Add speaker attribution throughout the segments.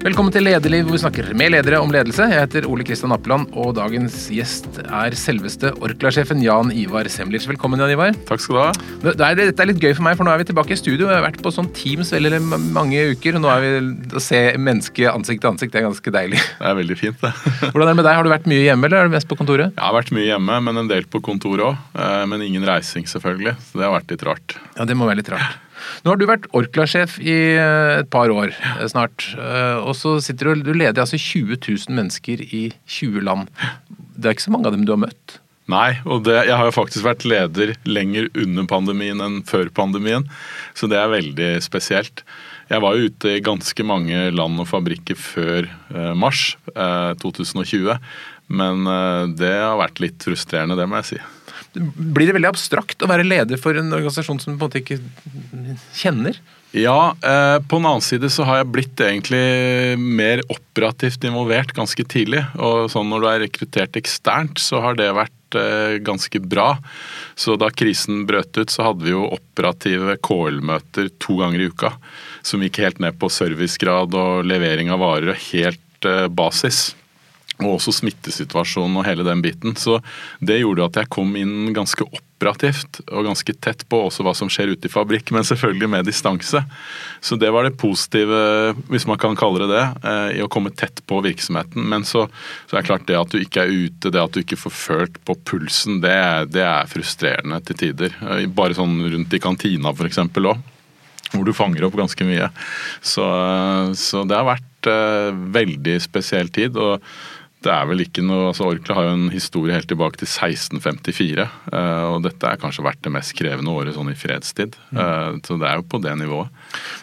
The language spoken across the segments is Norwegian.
Speaker 1: Velkommen til Lederliv, hvor vi snakker med ledere om ledelse. Jeg heter Ole Kristian Appeland, og dagens gjest er selveste Orkla-sjefen Jan Ivar Semlitsch. Velkommen, Jan Ivar.
Speaker 2: Takk skal du ha.
Speaker 1: Det er, dette er litt gøy for meg, for nå er vi tilbake i studio. Vi har vært på sånn Teams veldig mange uker, og nå er vi å se mennesket ansikt til ansikt. Det er ganske deilig.
Speaker 2: Det er veldig fint, det.
Speaker 1: Hvordan er det med deg? Har du vært mye hjemme, eller er du mest på kontoret?
Speaker 2: Jeg har vært mye hjemme, men en del på kontoret òg. Men ingen reising, selvfølgelig. Så det har vært litt rart.
Speaker 1: Ja, det må være litt rart. Nå har du vært Orkla-sjef i et par år snart. Og så sitter du, du leder altså 20 000 mennesker i 20 land. Det er ikke så mange av dem du har møtt?
Speaker 2: Nei, og det, jeg har jo faktisk vært leder lenger under pandemien enn før pandemien. Så det er veldig spesielt. Jeg var jo ute i ganske mange land og fabrikker før eh, mars eh, 2020. Men eh, det har vært litt frustrerende, det må jeg si.
Speaker 1: Blir det veldig abstrakt å være leder for en organisasjon som du på en måte ikke kjenner?
Speaker 2: Ja, eh, på den annen side så har jeg blitt egentlig mer operativt involvert ganske tidlig. Og sånn når du er rekruttert eksternt, så har det vært eh, ganske bra. Så da krisen brøt ut, så hadde vi jo operative KL-møter to ganger i uka. Som gikk helt ned på servicegrad og levering av varer, helt eh, basis og også smittesituasjonen og hele den biten. Så det gjorde at jeg kom inn ganske operativt og ganske tett på også hva som skjer ute i fabrikk, men selvfølgelig med distanse. Så det var det positive, hvis man kan kalle det det, eh, i å komme tett på virksomheten. Men så, så er det klart det at du ikke er ute, det at du ikke får følt på pulsen, det, det er frustrerende til tider. Eh, bare sånn rundt i kantina f.eks. òg hvor du fanger opp ganske mye. Så, så det har vært veldig spesiell tid. og det er vel ikke noe, altså Orkla har jo en historie helt tilbake til 1654. Uh, og dette er kanskje vært det mest krevende året sånn i fredstid. Uh, så det er jo på det nivået.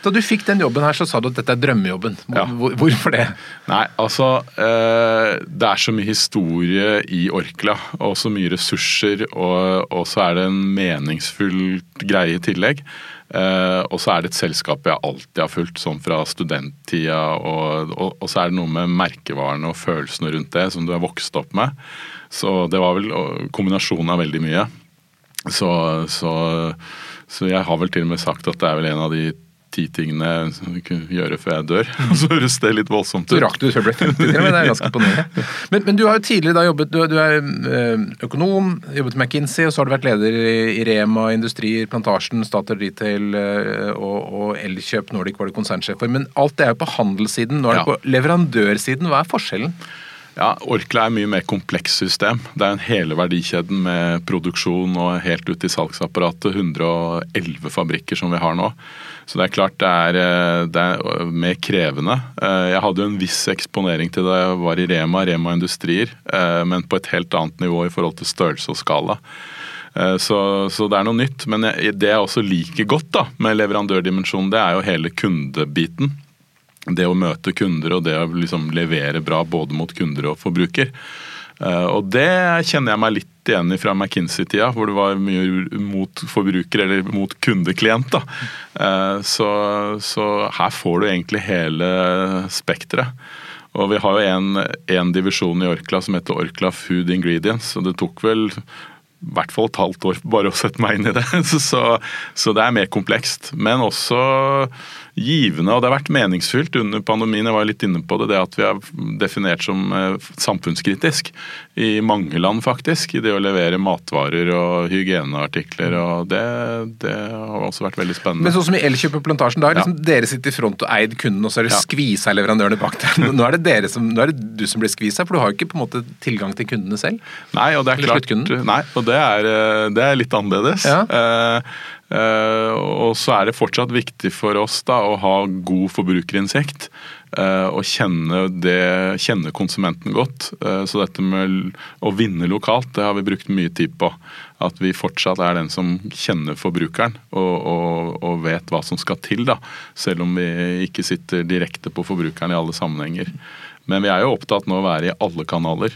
Speaker 1: Da du fikk den jobben her, så sa du at dette er drømmejobben.
Speaker 2: Ja.
Speaker 1: Hvorfor det?
Speaker 2: Nei, altså uh, Det er så mye historie i Orkla, og så mye ressurser, og, og så er det en meningsfull greie i tillegg. Uh, og så er det et selskap jeg alltid har fulgt, sånn fra studenttida. Og, og, og, så er det noe med merkevarene og følelsene rundt det som du er vokst opp med. Så det var vel kombinasjonen av veldig mye. Så, så, så jeg har vel til og med sagt at det er vel en av de ti tingene jeg kunne gjøre før jeg dør. Og så høres det litt voldsomt ut.
Speaker 1: Så rakk du før du ble 50, men det er ganske imponerende. Men, men, du har jo tidligere da jobbet, du, du er økonom, jobbet i McKinsey, og så har du vært leder i Rema Industrier, Plantasjen, Statoil Retail og, og Elkjøp Nordic var du konsernsjef for. Men alt det er jo på handelssiden, nå er det ja. på leverandørsiden. Hva er forskjellen?
Speaker 2: Ja, Orkla er mye mer komplekst system. Det er en hele verdikjeden med produksjon og helt ut i salgsapparatet. 111 fabrikker som vi har nå. Så det er klart det er, det er, mer krevende. Jeg hadde jo en viss eksponering til det jeg var i Rema, Rema Industrier, men på et helt annet nivå i forhold til størrelse og skala. Så, så, det er noe nytt. Men det jeg også liker godt da, med leverandørdimensjonen, det er jo hele kundebiten det å møte kunder og det å liksom levere bra både mot kunder og forbruker. Uh, og det kjenner jeg meg litt igjen i fra McKinsey-tida, hvor det var mye mot forbruker eller mot kundeklient. da. Uh, så, så, her får du egentlig hele spekteret. Og vi har jo en, divisjon i Orkla som heter Orkla Food Ingredients, og det tok vel i hvert fall et halvt år bare å sette meg inn i det. Så, så det er mer komplekst. Men også givende, og det har vært meningsfylt under pandemien. Jeg var litt inne på det, det at vi er definert som eh, samfunnskritisk i mange land, faktisk. I det å levere matvarer og hygieneartikler. og Det, det har også vært veldig spennende.
Speaker 1: Men sånn som i Elkjøp og Plantasjen, da har liksom ja. dere sitter i front og eid kunden, og så er det ja. skvisa leverandørene bak der. Nå er, det dere som, nå er det du som blir skvisa, for du har jo ikke på en måte tilgang til kundene selv.
Speaker 2: Nei, og det er klart, nei, og det er, eh, det er litt annerledes. Ja. Uh, og så er det fortsatt viktig for oss da, å ha god forbrukerinnsikt. Uh, og kjenne, det, kjenne, konsumenten godt. Uh, så dette med å vinne lokalt, det har vi brukt mye tid på. At vi fortsatt er den som kjenner forbrukeren og, og, og vet hva som skal til. da, Selv om vi ikke sitter direkte på forbrukeren i alle sammenhenger. Men vi er jo opptatt nå å være i alle kanaler.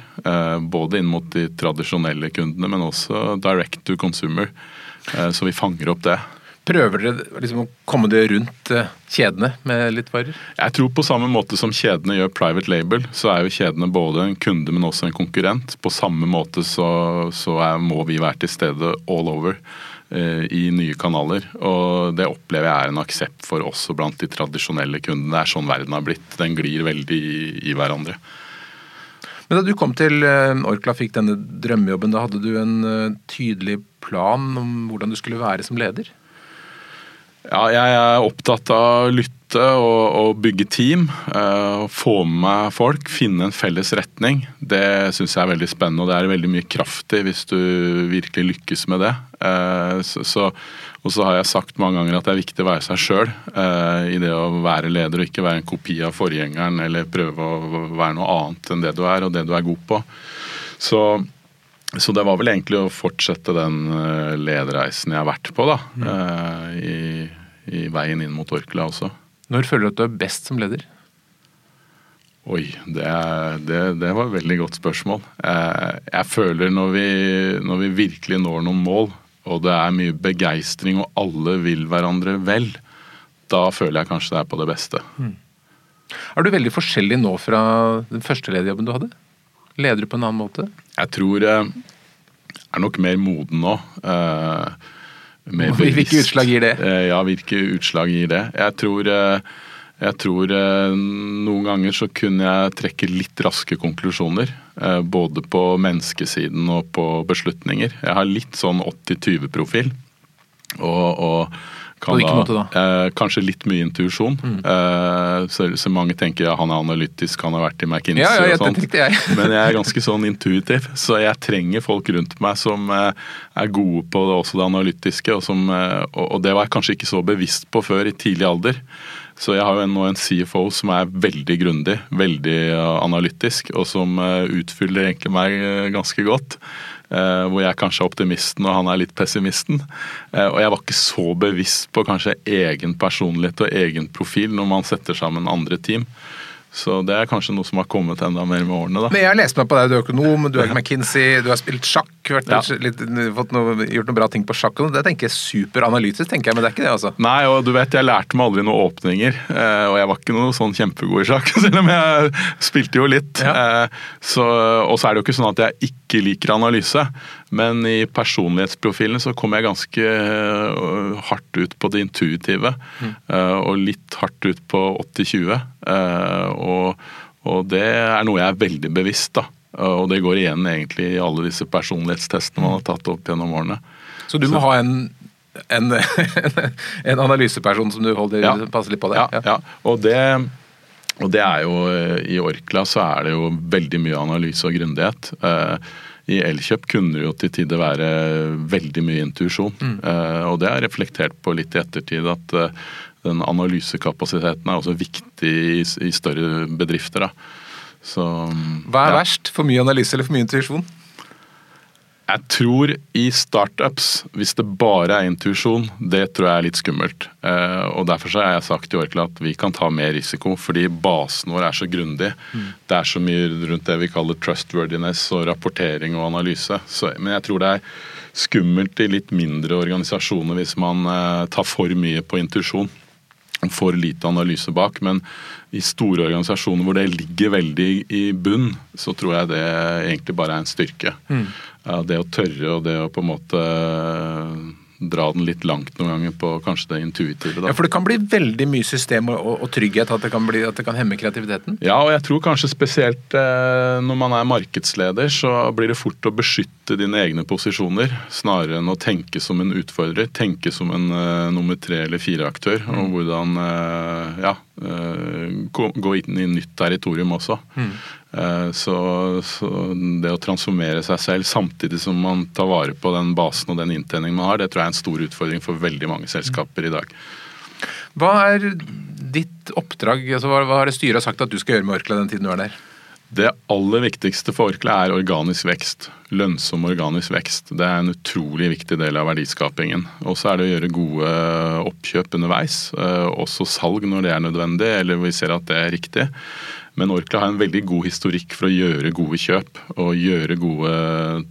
Speaker 2: Både inn mot de tradisjonelle kundene, men også direct to consumer. Eh, så vi fanger opp det.
Speaker 1: Prøver dere liksom å komme det rundt eh, kjedene med litt varer?
Speaker 2: Jeg tror på samme måte som kjedene gjør private label, så er jo kjedene både en kunde, men også en konkurrent. På samme måte så, så er, må vi være til stede all over. eh, i nye kanaler. Og det opplever jeg er en aksept for også blant de tradisjonelle kundene. Det er sånn verden har blitt. Den glir veldig i, i hverandre.
Speaker 1: Men da du kom til eh, Orkla fikk denne drømmejobben, da hadde du en eh, tydelig plan om hvordan du skulle være som leder?
Speaker 2: Ja, jeg er opptatt av å lytte og, og bygge team. Uh, få med meg folk, finne en felles retning. Det syns jeg er veldig spennende, og det er veldig mye kraft i hvis du virkelig lykkes med det. Uh, så, så, og så har jeg sagt mange ganger at det er viktig å være seg sjøl uh, i det å være leder, og ikke være en kopi av forgjengeren eller prøve å være noe annet enn det du er og det du er god på. Så så det var vel egentlig å fortsette den lederreisen jeg har vært på, da. Mm. I, I, veien inn mot Orkla også.
Speaker 1: Når føler du at du er best som leder?
Speaker 2: Oi, det, det, det var et veldig godt spørsmål. Jeg føler når vi, når vi virkelig når noen mål, og det er mye begeistring og alle vil hverandre vel, da føler jeg kanskje det er på det beste. Mm.
Speaker 1: Er du veldig forskjellig nå fra den første lederjobben du hadde? Leder du på en annen måte?
Speaker 2: Jeg tror jeg er nok mer moden nå. Eh,
Speaker 1: hvilke utslag gir det?
Speaker 2: Eh, ja, hvilke utslag gir det? Jeg tror, eh, jeg tror noen ganger så kunne jeg trekke litt raske konklusjoner. Både på menneskesiden og på beslutninger. Jeg har litt sånn 80-20-profil. Og, og
Speaker 1: da?
Speaker 2: Eh, kanskje litt mye intuisjon. Mm. Eh, så, så, mange tenker ja, han er analytisk, han har vært i McKinsey
Speaker 1: ja, ja,
Speaker 2: og sånt.
Speaker 1: Jeg.
Speaker 2: Men jeg er ganske sånn intuitiv, så jeg trenger folk rundt meg som eh, er gode på det, også det analytiske. Og, som, eh, og, og, det var jeg kanskje ikke så bevisst på før i tidlig alder. Så jeg har jo nå en CFO som er veldig grundig, veldig eh, analytisk, og som eh, utfyller egentlig meg ganske godt. Eh, hvor jeg kanskje er optimisten og han er litt pessimisten. Eh, og jeg var ikke så bevisst på kanskje egen personlighet og egen profil når man setter sammen andre team. Så det er kanskje noe som har kommet enda mer med årene. da.
Speaker 1: Men Jeg har lest meg på deg, du er økonom, du er McKinsey, du har spilt sjakk, vært, ja. litt, fått noe, gjort noen bra ting på sjakk. Det tenker jeg superanalytisk, tenker jeg, men det er ikke det, altså.
Speaker 2: Nei, og du vet, jeg lærte meg aldri noen åpninger, eh, og jeg var ikke noe sånn kjempegod i sjakk, selv om jeg spilte jo litt. Ja. Så, og så er det jo ikke sånn at jeg ikke liker analyse. Men i personlighetsprofilen så kom jeg ganske øh, hardt ut på det intuitive. Mm. Og litt hardt ut på 80-20. Øh, og, og, det er noe jeg er veldig bevisst, da. Og det går igjen egentlig i alle disse personlighetstestene man har tatt opp gjennom årene.
Speaker 1: Så du må så. ha en en, en, analyseperson som du holder ja. passer litt på
Speaker 2: det? Ja, ja. Og, det, og det er jo I Orkla så er det jo veldig mye analyse og grundighet. I Elkjøp kunne det jo til tider være veldig mye intuisjon. Mm. Og det er reflektert på litt i ettertid at den analysekapasiteten er også viktig i, i større bedrifter. Da. Så,
Speaker 1: Hva er ja. verst? For mye analyse eller for mye intuisjon?
Speaker 2: Jeg tror i startups, hvis det bare er intuisjon, det tror jeg er litt skummelt. Eh, og Derfor har jeg sagt i Orkla at vi kan ta mer risiko, fordi basen vår er så grundig. Mm. Det er så mye rundt det vi kaller trustworthiness og rapportering og analyse. Så, men jeg tror det er skummelt i litt mindre organisasjoner hvis man eh, tar for mye på intuisjon for lite analyse bak. Men i store organisasjoner hvor det ligger veldig i bunn, så tror jeg det egentlig bare er en styrke. Mm. Det å tørre og det å på en måte dra den litt langt noen ganger på kanskje det intuitive. Da.
Speaker 1: Ja, For det kan bli veldig mye system og, og, og trygghet, at det, kan bli, at det kan hemme kreativiteten?
Speaker 2: Ja, og jeg tror kanskje spesielt eh, når man er markedsleder, så blir det fort å beskytte dine egne posisjoner, snarere enn å tenke som en utfordrer. Tenke som en eh, nummer tre eller fire-aktør, mm. og hvordan eh, ja, eh, gå inn i nytt territorium også. Mm. Eh, så, så, det å transformere seg selv samtidig som man tar vare på den basen og den inntjeningen man har, det tror jeg er en stor utfordring for veldig mange selskaper i dag.
Speaker 1: Hva er ditt oppdrag, altså hva, har det styret sagt at du skal gjøre med Orkla den tiden du er der?
Speaker 2: Det aller viktigste for Orkla er organisk vekst. Lønnsom organisk vekst. Det er en utrolig viktig del av verdiskapingen. Og så er det å gjøre gode oppkjøp underveis. Eh, også salg når det er nødvendig, eller vi ser at det er riktig. Men Orkla har en veldig god historikk for å gjøre gode kjøp og gjøre gode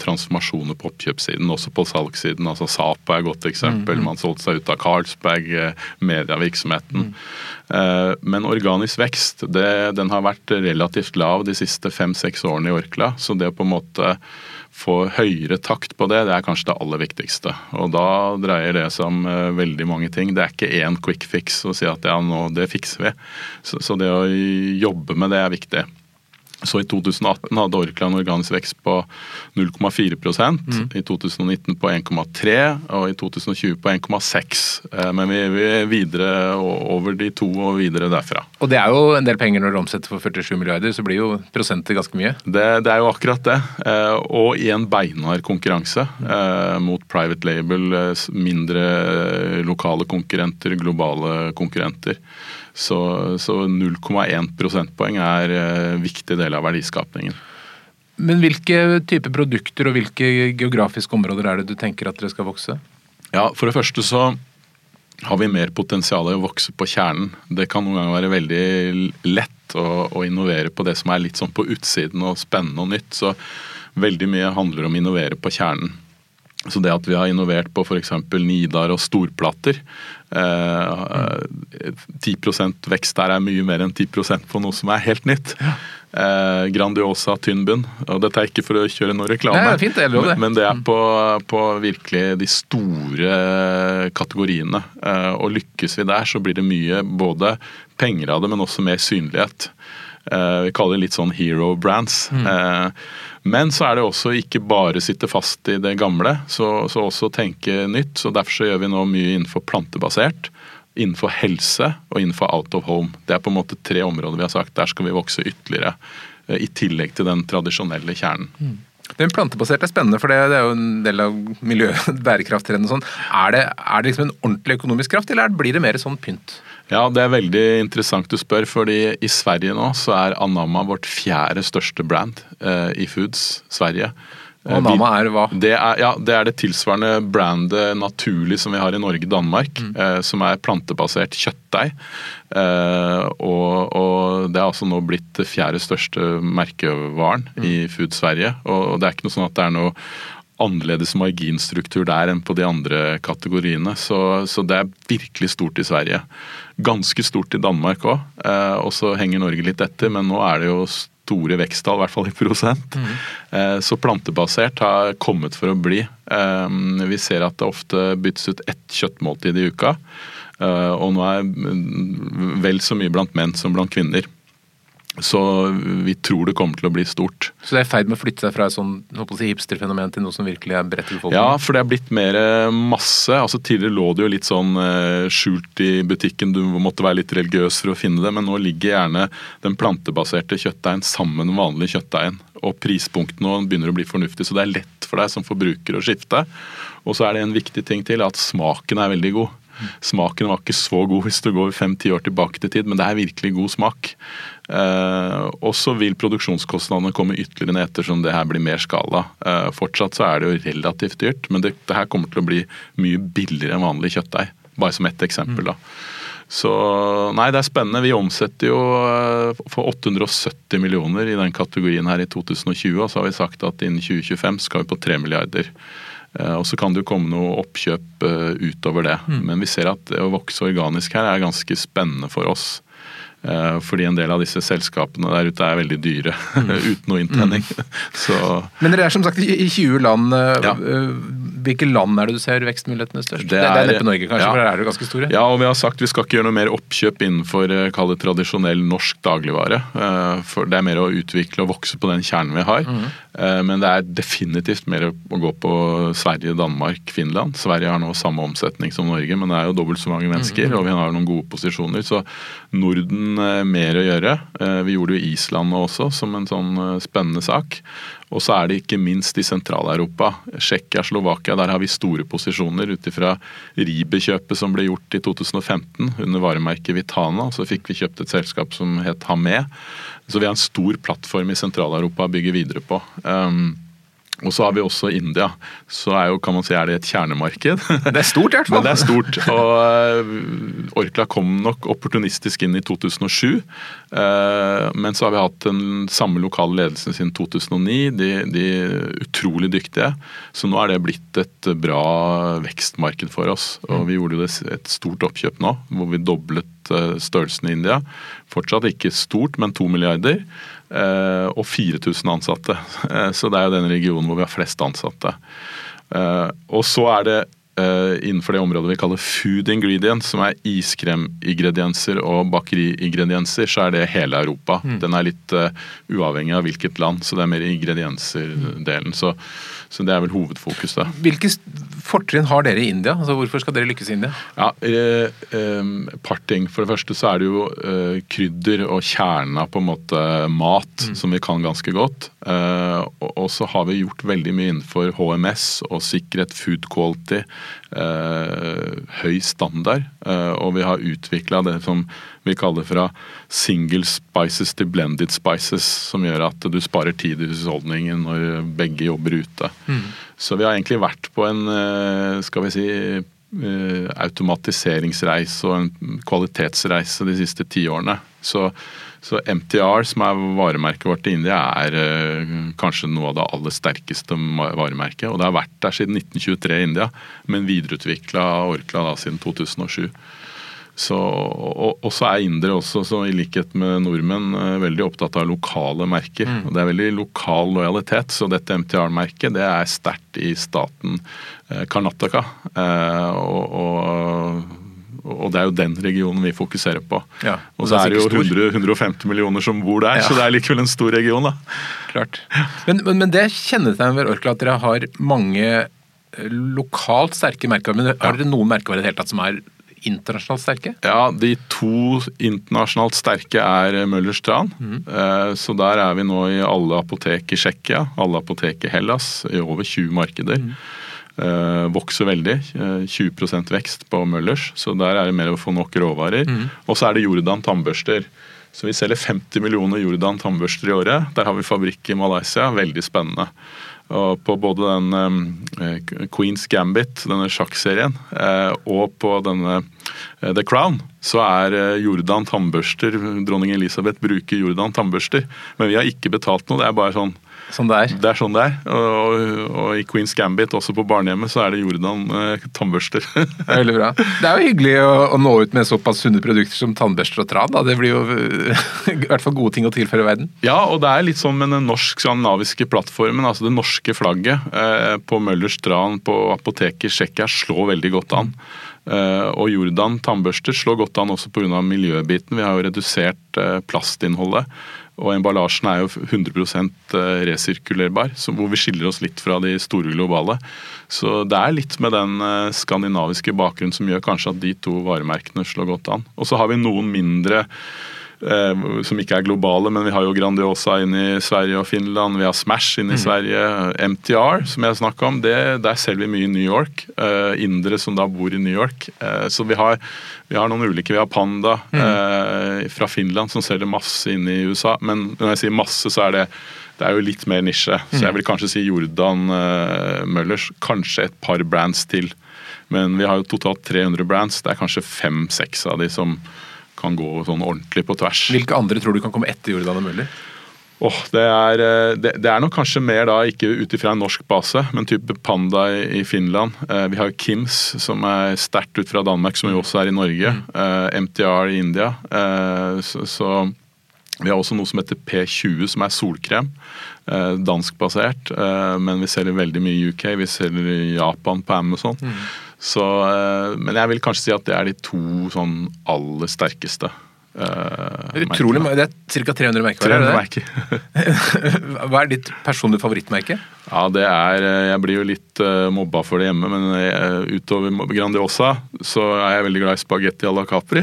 Speaker 2: transformasjoner på oppkjøpssiden, også på salgssiden. altså Sapa er et godt eksempel. Mm, mm. Man solgte seg ut av Carlsberg, eh, medievirksomheten. Eh, men organisk vekst det, den har vært relativt lav de siste fem-seks årene i Orkla. Så det å på en måte få høyere takt på det, det er kanskje det aller viktigste. Og da dreier det seg om uh, veldig mange ting. Det er ikke én quick fix å si at ja, nå, det fikser vi. Så, så det å jobbe med det er viktig. Så i 2018 hadde Orkla en organisk vekst på 0,4 mm. i 2019 på 1,3 og i 2020 på 1,6. Eh, men vi er videre over de to og videre derfra.
Speaker 1: Og det er jo en del penger når du omsetter for 47 milliarder, så blir jo prosenter ganske mye?
Speaker 2: Det, det er jo akkurat det. Eh, og i en beinhard konkurranse mm. mot private label, mindre lokale konkurrenter, globale konkurrenter. Så, så 0,1 prosentpoeng er en eh, viktig del av verdiskapningen.
Speaker 1: Men hvilke type produkter og hvilke geografiske områder er det du tenker at dere skal vokse?
Speaker 2: Ja, For det første så har vi mer potensial i å vokse på kjernen. Det kan noen ganger være veldig lett å, å, innovere på det som er litt sånn på utsiden og spennende og nytt. Så veldig mye handler om å innovere på kjernen. Så det at vi har innovert på f.eks. Nidar og storplater eh, 10 vekst der er mye mer enn 10% på noe som er helt nytt. Ja. Eh, Grandiosa tynn bunn. Og dette er ikke for å kjøre noe reklame,
Speaker 1: Nei, fint, det.
Speaker 2: Men, men, det er på, på, virkelig de store kategoriene. Eh, og lykkes vi der, så blir det mye både penger av det, men også mer synlighet. Eh, vi kaller det litt sånn hero brands. Mm. Eh, men så er det også ikke bare sitte fast i det gamle, så, så også tenke nytt. så Derfor så gjør vi nå mye innenfor plantebasert, innenfor helse og innenfor out of home. Det er på en måte tre områder vi har sagt der skal vi vokse ytterligere. Eh, I tillegg til den tradisjonelle kjernen. Mm.
Speaker 1: Den plantebaserte er spennende, for det, er jo en del av miljø- bærekrafttrenden. Sånn. Er, det, er det liksom en ordentlig økonomisk kraft, eller blir det mer sånn pynt?
Speaker 2: Ja, Det er veldig interessant du spør, fordi i Sverige nå så er Anamma vårt fjerde største brand eh, i Foods Sverige.
Speaker 1: Og Anamma er hva?
Speaker 2: Det er, ja, det er det tilsvarende brandet Naturlig som vi har i Norge-Danmark. Mm. Eh, som er plantebasert kjøttdeig. Eh, og, og, det er altså nå blitt det fjerde største merkevaren mm. i Food Sverige. Og, og det er ikke noe sånn at det er noe annerledes marginstruktur der enn på de andre kategoriene. Så, så det er virkelig stort i Sverige. Ganske stort i Danmark òg, eh, og så henger Norge litt etter. Men nå er det jo store veksttall, i hvert fall i prosent. Mm. Eh, så plantebasert har kommet for å bli. Eh, vi ser at det ofte byttes ut ett kjøttmåltid i uka. Eh, og nå er vel så mye blant menn som blant kvinner. Så vi tror det kommer til å bli stort.
Speaker 1: Så det er i ferd med å flytte seg fra et sånn, si, hipsterfenomen til noe som virkelig er bredt til folk?
Speaker 2: Ja, for det er blitt mer eh, masse. Altså Tidligere lå det jo litt sånn uh, skjult i butikken, du måtte være litt religiøs for å finne det, men nå ligger gjerne den plantebaserte kjøttdeigen sammen med vanlig kjøttdeigen. Og prispunktene begynner å bli fornuftig, så det er lett for deg som forbruker å skifte. Og så er det en viktig ting til, at smaken er veldig god. Smaken var ikke så god hvis du går fem-ti år tilbake til tid, men det er virkelig god smak. Eh, og så vil produksjonskostnadene komme ytterligere ned ettersom det her blir mer skala. Eh, fortsatt så er det jo relativt dyrt, men det, det her kommer til å bli mye billigere enn vanlig kjøttdeig. Bare som ett eksempel. da. Så nei, det er spennende. Vi omsetter jo eh, for 870 millioner i den kategorien her i 2020, og så har vi sagt at innen 2025 skal vi på 3 milliarder. Og så kan det jo komme noe oppkjøp utover det. Mm. Men vi ser at det å vokse organisk her er ganske spennende for oss. Eh, fordi en del av disse selskapene der ute er veldig dyre mm. uten noe inntjening. Mm.
Speaker 1: Men dere er som sagt i 20 land. Ja. Hvilke land er det du ser vekstmulighetene størst? Det er, det er neppe Norge, kanskje, ja. for der er det ganske store?
Speaker 2: Ja, og vi har sagt vi skal ikke gjøre noe mer oppkjøp innenfor kall det tradisjonell norsk dagligvare. For det er mer å utvikle og vokse på den kjernen vi har. Mm. Eh, men det er definitivt mer å gå på Sverige, Danmark, Finland. Sverige har nå samme omsetning som Norge, men det er jo dobbelt så mange mennesker, mm. og vi har noen gode posisjoner. Så Norden eh, mer å gjøre. Eh, vi gjorde jo Island også som en sånn spennende sak. Og så er det ikke minst i Sentral-Europa. Tsjekkia, Slovakia, der har vi store posisjoner ut ifra Ribe-kjøpet som ble gjort i 2015 under varemerket Vitana. Så fikk vi kjøpt et selskap som het Hamé. Så vi har en stor plattform i Sentral-Europa å bygge videre på. Um, og så har vi også India. Så er jo, kan man si, er det et kjernemarked.
Speaker 1: Det er stort, i hvert fall.
Speaker 2: Men det er stort. Og eh, Orkla kom nok opportunistisk inn i 2007. Eh, men så har vi hatt den samme lokale ledelsen siden 2009. De, de utrolig dyktige. Så nå er det blitt et bra vekstmarked for oss. Og vi gjorde jo et stort oppkjøp nå, hvor vi doblet størrelsen i India. Fortsatt ikke stort, men to milliarder. Og 4000 ansatte. Så det er jo den regionen hvor vi har flest ansatte. Og så er det Eh, innenfor det området vi kaller food ingredients, som er iskrem-ingredienser og bakeri-ingredienser, så er det hele Europa. Mm. Den er litt uh, uavhengig av hvilket land, så det er mer ingredienser-delen. Så, så, det er vel hovedfokuset.
Speaker 1: Hvilke fortrinn har dere i India? Altså, hvorfor skal dere lykkes i India?
Speaker 2: Ja, eh, eh, par ting. For det første så er det jo eh, krydder og kjernen av på en måte mat mm. som vi kan ganske godt. Eh, og, så har vi gjort veldig mye innenfor HMS og sikkerhet, food quality eh, høy standard. Eh, og vi har utvikla det som vi kaller fra single spices til blended spices, som gjør at du sparer tid i husholdningen når begge jobber ute. Mm. Så vi har egentlig vært på en, eh, skal vi si eh, automatiseringsreise og en kvalitetsreise de siste ti årene. Så så MTR, som er varemerket vårt i India, er uh, kanskje noe av det aller sterkeste varemerket. Og det har vært der siden 1923 i India, men videreutvikla Orkla da siden 2007. Så, og, og, så er indere også, så i likhet med nordmenn, uh, veldig opptatt av lokale merker. Mm. og Det er veldig lokal lojalitet, så dette MTR-merket det er sterkt i staten eh, Karnataka. og, og og det er jo den regionen vi fokuserer på. Ja, og, så er det jo 100, 150 millioner som bor der, ja. så det er likevel en stor region. da.
Speaker 1: Klart. Men, men, men det kjennetegner ved Orkla at dere har mange eh, lokalt sterke merkevarer. Men har dere noen merkevarer i det hele tatt som er internasjonalt sterke?
Speaker 2: Ja, de to internasjonalt sterke er Møllers Tran. Mm. Så der er vi nå i alle apotek i Tsjekkia, alle apotek i Hellas, i over 20 markeder. Mm. Uh, vokser veldig. Uh, eh, 20% vekst på Møllers, så der er det mer å få nok råvarer. Mm. Og så er det Jordan tannbørster. Så vi selger 50 millioner Jordan tannbørster i året. Der har vi fabrikk i Malaysia. Veldig spennende. Og på både den um, Queens Gambit, denne sjakkserien, uh, og på denne The Crown, så er Jordan tannbørster Dronning Elisabeth bruker Jordan tannbørster. Men vi har ikke betalt noe. Det er bare sånn
Speaker 1: Sånn det er.
Speaker 2: Det er sånn det er. Og, og, og i Queens Gambit, også på barnehjemmet, så er det Jordan eh, tannbørster.
Speaker 1: det er veldig bra. Det er jo hyggelig å, å, nå ut med såpass sunne produkter som tannbørster og tran. Da. Det blir jo i hvert fall gode ting å tilføre verden.
Speaker 2: Ja, og det er litt sånn med den norsk-skandinaviske plattformen. altså Det norske flagget eh, på Møllers tran på apoteket Tsjekkia slår veldig godt an. Uh, og Jordan tannbørster slår godt an også pga. miljøbiten. Vi har jo redusert uh, plastinnholdet. Og emballasjen er jo 100% eh, resirkulerbar, hvor vi skiller oss litt fra de store globale. Så det er litt med den eh, skandinaviske bakgrunnen som gjør kanskje at de to varemerkene slår godt an. Og så har vi noen mindre som ikke er globale, men vi har jo Grandiosa inn i Sverige og Finland. Vi har Smash inn i mm. Sverige. MTR, som jeg snakka om, det, der selger vi mye i New York. Uh, indre som da bor i New York. Uh, så vi har, vi har, noen ulike. Vi har Panda mm. uh, fra Finland som selger masse inn i USA. Men når jeg sier masse, så er det det er jo litt mer nisje. Så jeg mm. vil kanskje si Jordan Møllers. Kanskje et par brands til. Men vi har jo totalt 300 brands. Det er kanskje fem-seks av de som kan gå sånn ordentlig på tvers.
Speaker 1: Hvilke andre tror du kan komme etter Jordan og Møller?
Speaker 2: Oh, det, er, eh, det, det, er nok kanskje mer da, ikke ut ifra en norsk base, men type Panda i, Finland. Eh, vi har Kims, som er sterkt ut fra Danmark, som jo også er i Norge. Mm. Eh, MTR i India. Eh, så, så, vi har også noe som heter P20, som er solkrem. Eh, danskbasert, eh, men vi selger veldig mye i UK. Vi selger i Japan på Amazon. Mm. Så, eh, men jeg vil kanskje si at det er de to sånn aller sterkeste.
Speaker 1: Uh, Utrolig, Det er ca. 300 merkevarer?
Speaker 2: 300 merker.
Speaker 1: Hva er ditt personlige favorittmerke?
Speaker 2: Ja, det er eh, Jeg blir jo litt uh, mobba for det hjemme, men utover Grandiosa så er jeg veldig glad i spagetti à la Capri.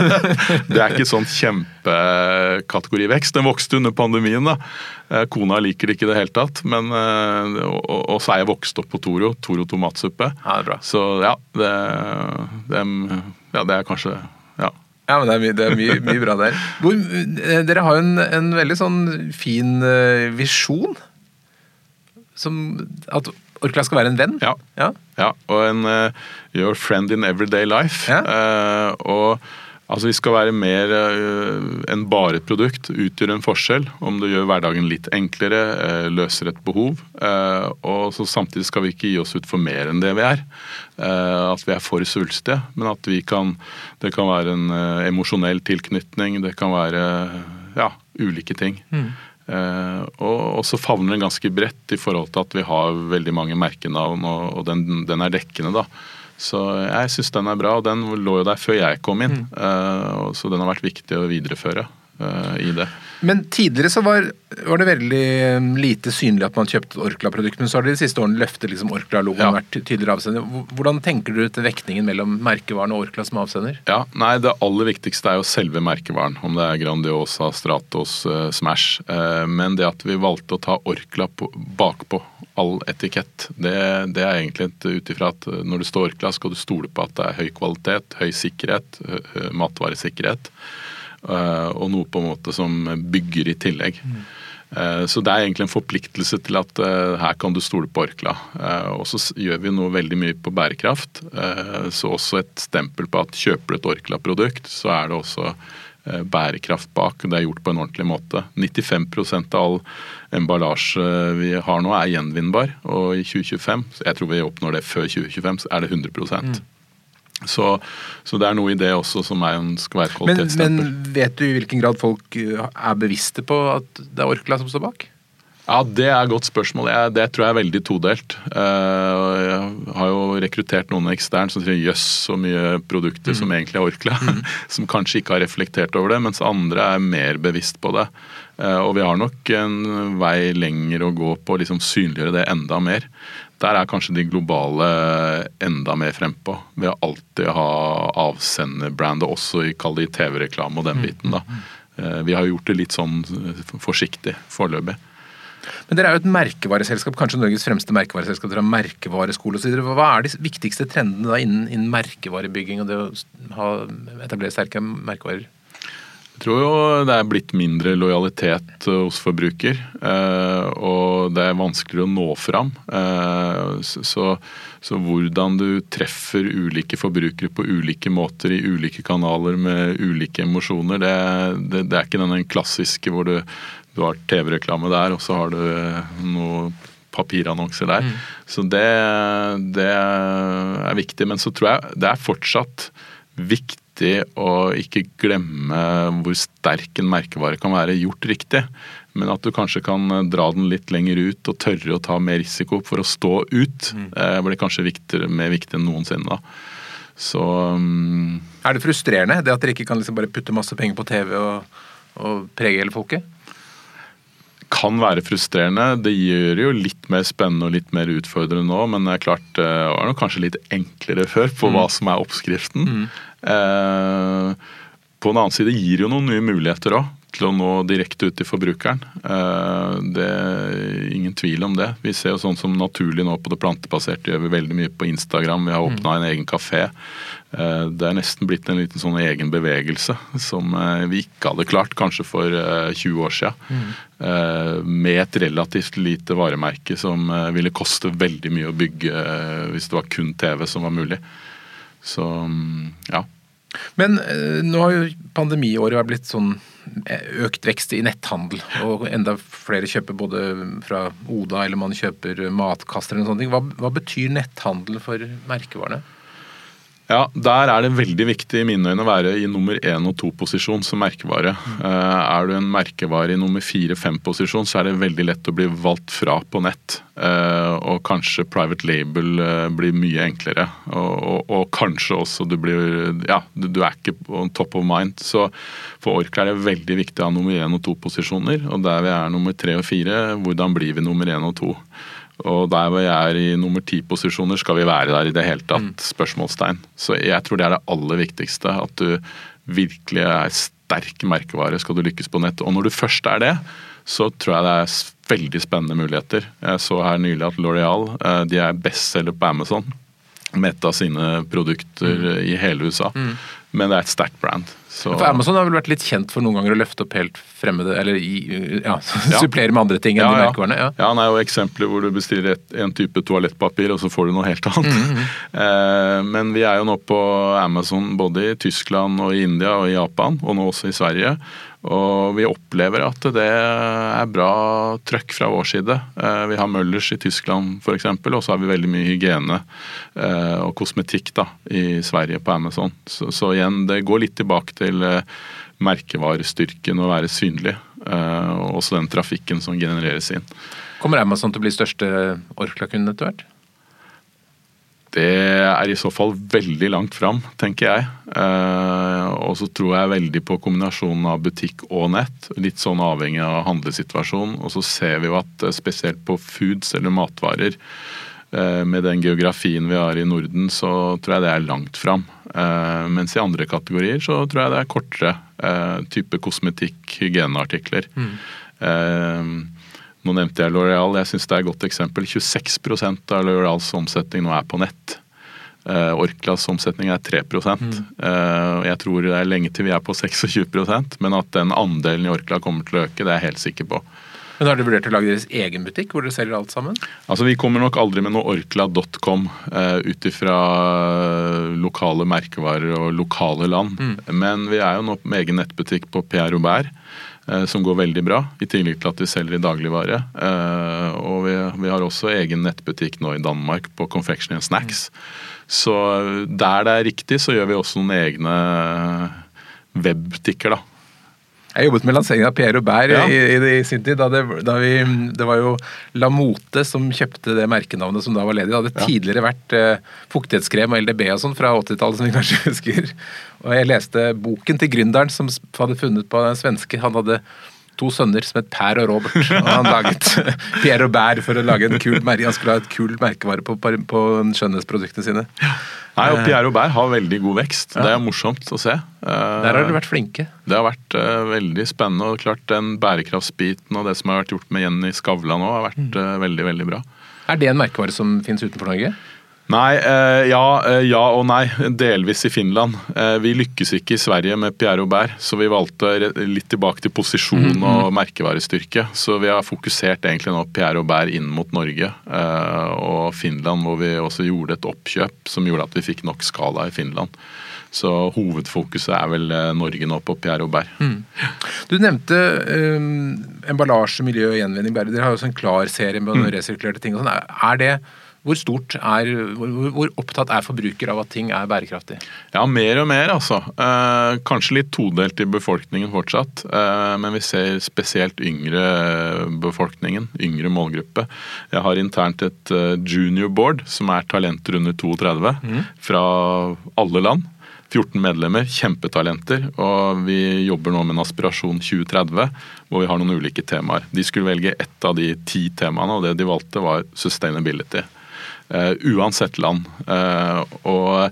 Speaker 2: det er ikke sånn kjempekategorivekst. Den vokste under pandemien, da. Kona liker det ikke i det hele tatt. Men, og, og, så er jeg vokst opp på Toro. Toro tomatsuppe.
Speaker 1: Ja, det er bra.
Speaker 2: Så ja, det, det, ja, det er kanskje Ja.
Speaker 1: Men det er mye, det er mye, mye bra der. Hvor, eh, dere har jo en, en, veldig sånn fin uh, visjon. Som at Orkla skal være en venn.
Speaker 2: Ja. ja. ja og en uh, your friend in everyday life. Ja. Uh, og Altså Vi skal være mer uh, enn bare et produkt. Utgjør en forskjell. Om det gjør hverdagen litt enklere, uh, løser et behov. Uh, og så Samtidig skal vi ikke gi oss ut for mer enn det vi er. At vi er for svulstige. Men at vi kan Det kan være en emosjonell tilknytning. Det kan være ja, ulike ting. Mm. og så favner den ganske bredt i forhold til at vi har veldig mange merkenavn, og, og den, den er dekkende. da. Så jeg syns den er bra, og den lå jo der før jeg kom inn. Mm. Uh, så den har vært viktig å videreføre uh, i det.
Speaker 1: Men tidligere så var, var, det veldig um, lite synlig at man kjøpte Orkla-produkt, men så har det de siste årene løftet liksom Orkla-logoen ja. vært tydeligere avsender. Hvordan tenker du til vektingen mellom merkevaren og Orkla som avsender?
Speaker 2: Ja, nei, Det aller viktigste er jo selve merkevaren, om det er Grandiosa, Stratos, uh, Smash. Men det at vi valgte å ta Orkla på, bakpå all etikett, det, det er egentlig ut ifra at uh, når du står Orkla, skal du stole på at det er høy kvalitet, høy sikkerhet, matvaresikkerhet. Eh, og noe på en måte som bygger i tillegg. Mm. Så det er egentlig en forpliktelse til at her kan du stole på Orkla. Og så gjør vi noe veldig mye på bærekraft. Så også et stempel på at kjøper du et Orkla-produkt, så er det også bærekraft bak. Det er gjort på en ordentlig måte. 95% av all emballasje vi har nå er gjenvinnbar. Og i 2025, jeg tror vi oppnår det før 2025, så er det 100 mm. Så, så, det er noe i det også som er, skal være kvalitetsstempel.
Speaker 1: Men, men vet du i hvilken grad folk uh, er bevisste på at det er Orkla som står bak?
Speaker 2: Ja, Det er et godt spørsmål. Jeg, det tror jeg er veldig todelt. Uh, jeg har jo rekruttert noen eksternt som sier jøss, så mye produkter mm. som egentlig er Orkla. Mm. som kanskje ikke har reflektert over det, mens andre er mer bevisst på det. Uh, og vi har nok en vei lenger å gå på å liksom synliggjøre det enda mer. Der er kanskje de globale enda mer frempå. Ved å alltid ha avsenderbrandet også i kall det TV-reklame og den mm. biten. da. Eh, vi har gjort det litt sånn forsiktig foreløpig.
Speaker 1: Men Dere er jo et merkevareselskap, kanskje Norges fremste merkevareselskap. Dere har merkevareskole osv. Hva er de viktigste trendene da innen, innen merkevarebygging og det å ha, etablere sterke merkevarer?
Speaker 2: Jeg tror jo det er blitt mindre lojalitet eh, hos forbruker. Eh, og det er vanskeligere å nå fram. Eh, så, så, hvordan du treffer ulike forbrukere på ulike måter i ulike kanaler med ulike emosjoner, det, det, det er ikke den klassiske hvor du, du har TV-reklame der, og så har du noe papirannonser der. Mm. Så det, det er viktig. Men så tror jeg det er fortsatt viktig viktig å ikke glemme hvor sterk en merkevare kan være gjort riktig. Men at du kanskje kan dra den litt lenger ut og tørre å ta mer risiko for å stå ut, mm. Eh, blir kanskje viktigere, mer viktig enn noensinne. da. Så um,
Speaker 1: Er det frustrerende det at dere ikke kan liksom bare putte masse penger på TV og, og prege hele folket?
Speaker 2: kan være frustrerende. Det gjør det jo litt mer spennende og litt mer utfordrende nå, men det er klart det var kanskje litt enklere før på mm. hva som er oppskriften. Mm. Eh, på den annen side gir jo noen nye muligheter òg til å nå direkte ut til forbrukeren. Eh, det er ingen tvil om det. Vi ser jo sånn som naturlig nå på det plantebaserte gjør vi veldig mye på Instagram. Vi har åpna mm. en egen kafé. Eh, det er nesten blitt en liten sånn egen bevegelse som vi ikke hadde klart kanskje for 20 år siden. Mm. Med et relativt lite varemerke som ville koste veldig mye å bygge hvis det var kun TV som var mulig. Så mm, ja.
Speaker 1: Men eh, nå har jo pandemiåret blitt sånn eh, økt vekst i netthandel, og enda flere kjøper både fra Oda eller man kjøper matkaster eller noe sånt. Hva, hva betyr netthandel for merkevarene?
Speaker 2: Ja, Der er det veldig viktig i mine øyne å være i nummer én og to-posisjon som merkevare. Mm. Er du en merkevare i nummer fire-fem-posisjon, så er det veldig lett å bli valgt fra på nett. Eh, og kanskje private label eh, blir mye enklere. Og, og, og kanskje også du blir Ja, du, du, er ikke on top of mind. Så for Orkla er det veldig viktig å ha nummer én og to-posisjoner. Og der vi er nummer tre og fire, hvordan blir vi nummer én og to? Og der hvor jeg er i nummer ti-posisjoner, skal vi være der i det hele tatt? Mm. Spørsmålstegn. Så jeg tror det er det aller viktigste. At du virkelig er sterk merkevare skal du lykkes på nett. Og når du først er det, så tror jeg det er veldig spennende muligheter. Jeg så her nylig at Loreal eh, de er bestselger på Amazon med et av sine produkter mm. i hele USA. Mm. men det er et sterkt brand. Så,
Speaker 1: For Amazon har vel vært litt kjent for noen ganger å løfte opp helt fremmede Eller ja, ja, supplere med andre ting enn
Speaker 2: ja,
Speaker 1: de merkevarene. Ja.
Speaker 2: Ja, nei, og eksempler hvor du bestiller et, en type toalettpapir, og så får du noe helt annet. Eh, men vi er jo nå på Amazon både i Tyskland og i India og i Japan, og nå også i Sverige. Og vi opplever at det er bra trøkk fra vår side. Eh, vi har Møllers i Tyskland f.eks., og så har vi veldig mye hygiene eh, og kosmetikk da, i Sverige på Amazon. Så, så igjen, det går litt tilbake til eh, merkevarestyrken å være synlig. Og også den trafikken som genereres inn.
Speaker 1: Kommer Amazon til å bli største Orkla-kunden etter hvert?
Speaker 2: Det er i så fall veldig langt fram, tenker jeg. Eh, og så tror jeg veldig på kombinasjonen av butikk og nett. Litt sånn avhengig av handlesituasjonen. Og så ser vi jo at eh, spesielt på foods eller matvarer, eh, med den geografien vi har i Norden, så tror jeg det er langt fram. Eh, mens i andre kategorier så tror jeg det er kortere. Eh, type kosmetikk, hygieneartikler. Eh, nå nevnte jeg L'Oreal. Jeg syns det er et godt eksempel. 26% av L'Oreals omsetning nå er på nett. Uh, Orklas omsetning er 3 mm. uh, Jeg tror det er lenge til vi er på 26% men at den andelen i Orkla kommer til å øke, det er jeg helt sikker på.
Speaker 1: Men Har dere vurdert å lage deres egen butikk, hvor dere selger alt sammen?
Speaker 2: Altså Vi kommer nok aldri med noe orkla.com uh, ut ifra lokale merkevarer og lokale land. Men vi er jo nå med egen nettbutikk på PR Robert, eh, som går veldig bra. I tillegg til at vi selger i dagligvare. Eh, og vi, vi har også egen nettbutikk nå i Danmark på Confectionery and Snacks. Så der det er riktig, så gjør vi også noen egne webbutikker, da.
Speaker 1: Jeg jobbet med lanseringen av Pierre Robert
Speaker 2: Ja.
Speaker 1: i, i, i sin tid. Da det, da vi, det var jo Lamote som kjøpte det merkenavnet som da var ledig. Det hadde
Speaker 2: Ja.
Speaker 1: tidligere vært uh, fuktighetskrem og LDB og sånn fra 80-tallet, som vi kanskje husker. Og jeg leste boken til gründeren som hadde funnet på den svenske. Han hadde to sønner som het Per og Robert. Og han laget Pierre Robert for å lage en kul merke. Han skulle ha et kult merkevare på, på, skjønnhetsproduktene sine.
Speaker 2: Nei, og Pierre Aubert har veldig god vekst. Det er morsomt å se. Eh,
Speaker 1: Der har dere vært flinke.
Speaker 2: Det har vært uh, veldig spennende. og klart Den bærekraftsbiten og det som har vært gjort med Jenny Skavlan nå, har vært uh, veldig veldig bra.
Speaker 1: Er det en merkevare som finnes utenfor Norge?
Speaker 2: Nei, eh, ja, eh, ja og nei. Delvis i Finland. Eh, vi lykkes ikke i Sverige med Pierre Aubert, så vi valgte litt tilbake til posisjon og merkevarestyrke. Så vi har fokusert egentlig nå Pierre Aubert inn mot Norge og Finland, hvor vi også gjorde et oppkjøp som gjorde at vi fikk nok skala i Finland. Så hovedfokuset er vel Norge nå på Pierre Robert.
Speaker 1: Du nevnte um, emballasje, miljø og gjenvinning. Dere har jo også en klar serie med
Speaker 2: Mm.
Speaker 1: resirkulerte ting. og sånn. Er det, hvor stort er, hvor, opptatt er forbruker av at ting er bærekraftig?
Speaker 2: Ja, mer og mer, altså. Eh, kanskje litt todelt i befolkningen fortsatt. Eh, men vi ser spesielt yngre befolkningen, yngre målgruppe. Jeg har internt et eh, junior board, som er talenter under 32, fra alle land. 14 medlemmer, kjempetalenter. Og vi jobber nå med en aspirasjon 2030, hvor vi har noen ulike temaer. De skulle velge ett av de ti temaene, og det de valgte var sustainability. Eh, uansett land. Eh, og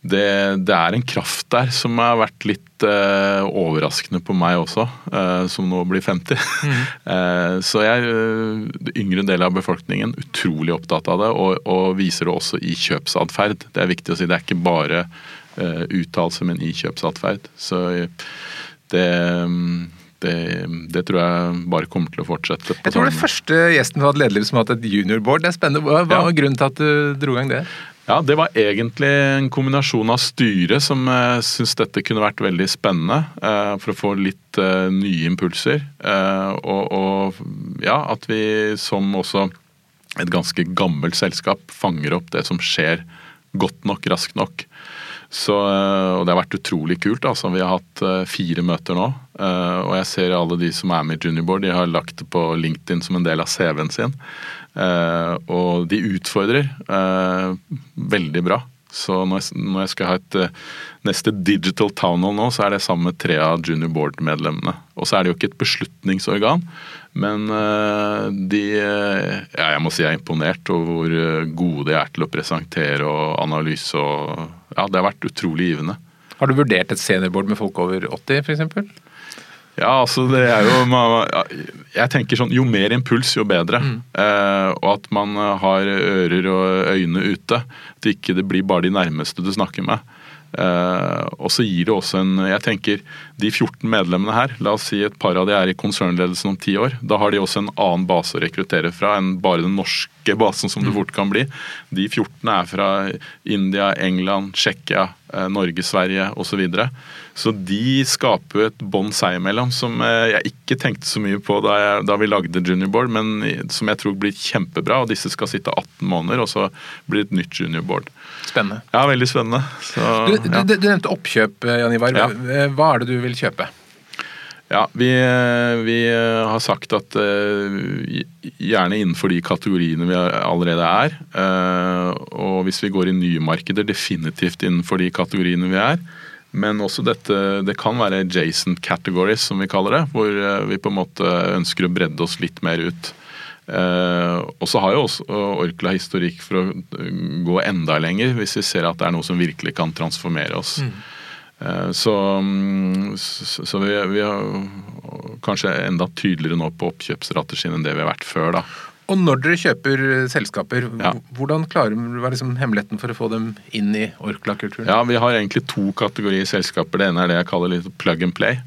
Speaker 2: det, det er en kraft der som har vært litt eh, overraskende på meg også, eh, som nå blir 50. eh, så jeg, eh, yngre del av befolkningen, utrolig opptatt av det, og, og viser det også i kjøpsatferd. Det er viktig å si. Det er ikke bare eh, uttalelse, men i kjøpsatferd. Så det, det, det tror jeg bare kommer til å fortsette. på
Speaker 1: Jeg tror det
Speaker 2: sånn-
Speaker 1: første gjesten har hadde lederliv som har hatt et juniorboard. Det er spennende. Hva var
Speaker 2: Ja.
Speaker 1: grunnen til at du dro i gang det?
Speaker 2: Ja, Det var egentlig en kombinasjon av styret som uh, syntes dette kunne vært veldig spennende. Uh, for å få litt uh, nye impulser. Uh, og, og ja, at vi som også et ganske gammelt selskap fanger opp det som skjer godt nok, raskt nok. Så, eh, og det har vært utrolig kult. altså. Vi har hatt eh, fire møter nå. eh, og jeg ser alle de som er med i Juniorboard, de har lagt det på LinkedIn som en del av CV-en sin. Og de utfordrer veldig bra. Så når jeg, skal ha et neste Digital Town Hall nå, så er det sammen med tre av Junior Board-medlemmene. Og så er det jo ikke et beslutningsorgan, men eh, de Ja, jeg må si jeg er imponert over hvor eh, gode de er til å presentere og analyse og Ja, det har vært utrolig givende.
Speaker 1: Har du vurdert et seniorboard med folk over 80 f.eks.?
Speaker 2: Ja, altså det er jo Jeg tenker sånn jo mer impuls, jo bedre. Eh, og at man har ører og øyne ute. At ikke det blir bare de nærmeste du snakker med. Uh, og så gir det også en Jeg tenker de 14 medlemmene her, la oss si et par av de er i konsernledelsen om ti år. Da har de også en annen base å rekruttere fra enn bare den norske basen, som det mm. fort kan bli. De 14 er fra India, England, Tsjekkia, uh, Norge, Sverige osv. Så, videre. så de skaper et bånd seg imellom som uh, jeg ikke tenkte så mye på da, jeg, da vi lagde juniorboard, men som jeg tror blir kjempebra. og Disse skal sitte 18 måneder, og så blir det et nytt Junior Board.
Speaker 1: Spennende.
Speaker 2: Ja, veldig spennende. Så,
Speaker 1: du, ja. du, du, nevnte oppkjøp, eh, Jan Ivar. Ja. Hva er det du vil kjøpe?
Speaker 2: Ja, vi, eh, vi, eh, har sagt at gjerne innenfor de kategoriene vi allerede er. og hvis vi går i nye markeder, definitivt innenfor de kategoriene vi er. Men også dette, det kan være adjacent categories, som vi kaller det. Hvor vi på en måte ønsker å bredde oss litt mer ut. Eh, og så har jo også Orkla historikk for å gå enda lenger, hvis vi ser at det er noe som virkelig kan transformere oss. Mm. Eh, så, mm, så vi, vi, har kanskje enda tydeligere nå på oppkjøpsstrategien enn det vi har vært før. da.
Speaker 1: Og når dere kjøper selskaper, ja. hvordan klarer hva er liksom hemmeligheten for å få dem inn i Orkla-kulturen?
Speaker 2: Ja, Vi har egentlig to kategorier selskaper. Det ene er det jeg kaller litt plug and play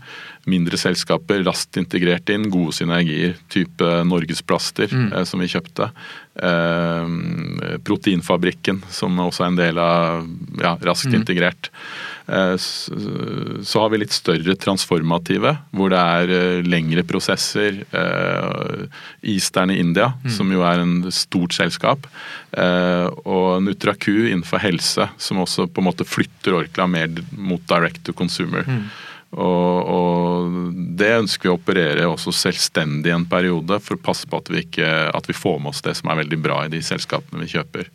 Speaker 2: mindre selskaper raskt integrert inn, gode synergier. Type Norgesplaster, mm. eh, som vi kjøpte. Eh, proteinfabrikken, som også er en del av ja, raskt mm. integrert. Eh, så, så, har vi litt større transformative, hvor det er eh, lengre prosesser. Eh, Eastern i India, mm. som jo er en stort selskap. Og Nutraku innenfor helse, som også på en måte flytter Orkla mer mot direct to consumer. Og, og, det ønsker vi å operere også selvstendig i en periode, for å passe på at vi, ikke, at vi får med oss det som er veldig bra i de selskapene vi kjøper.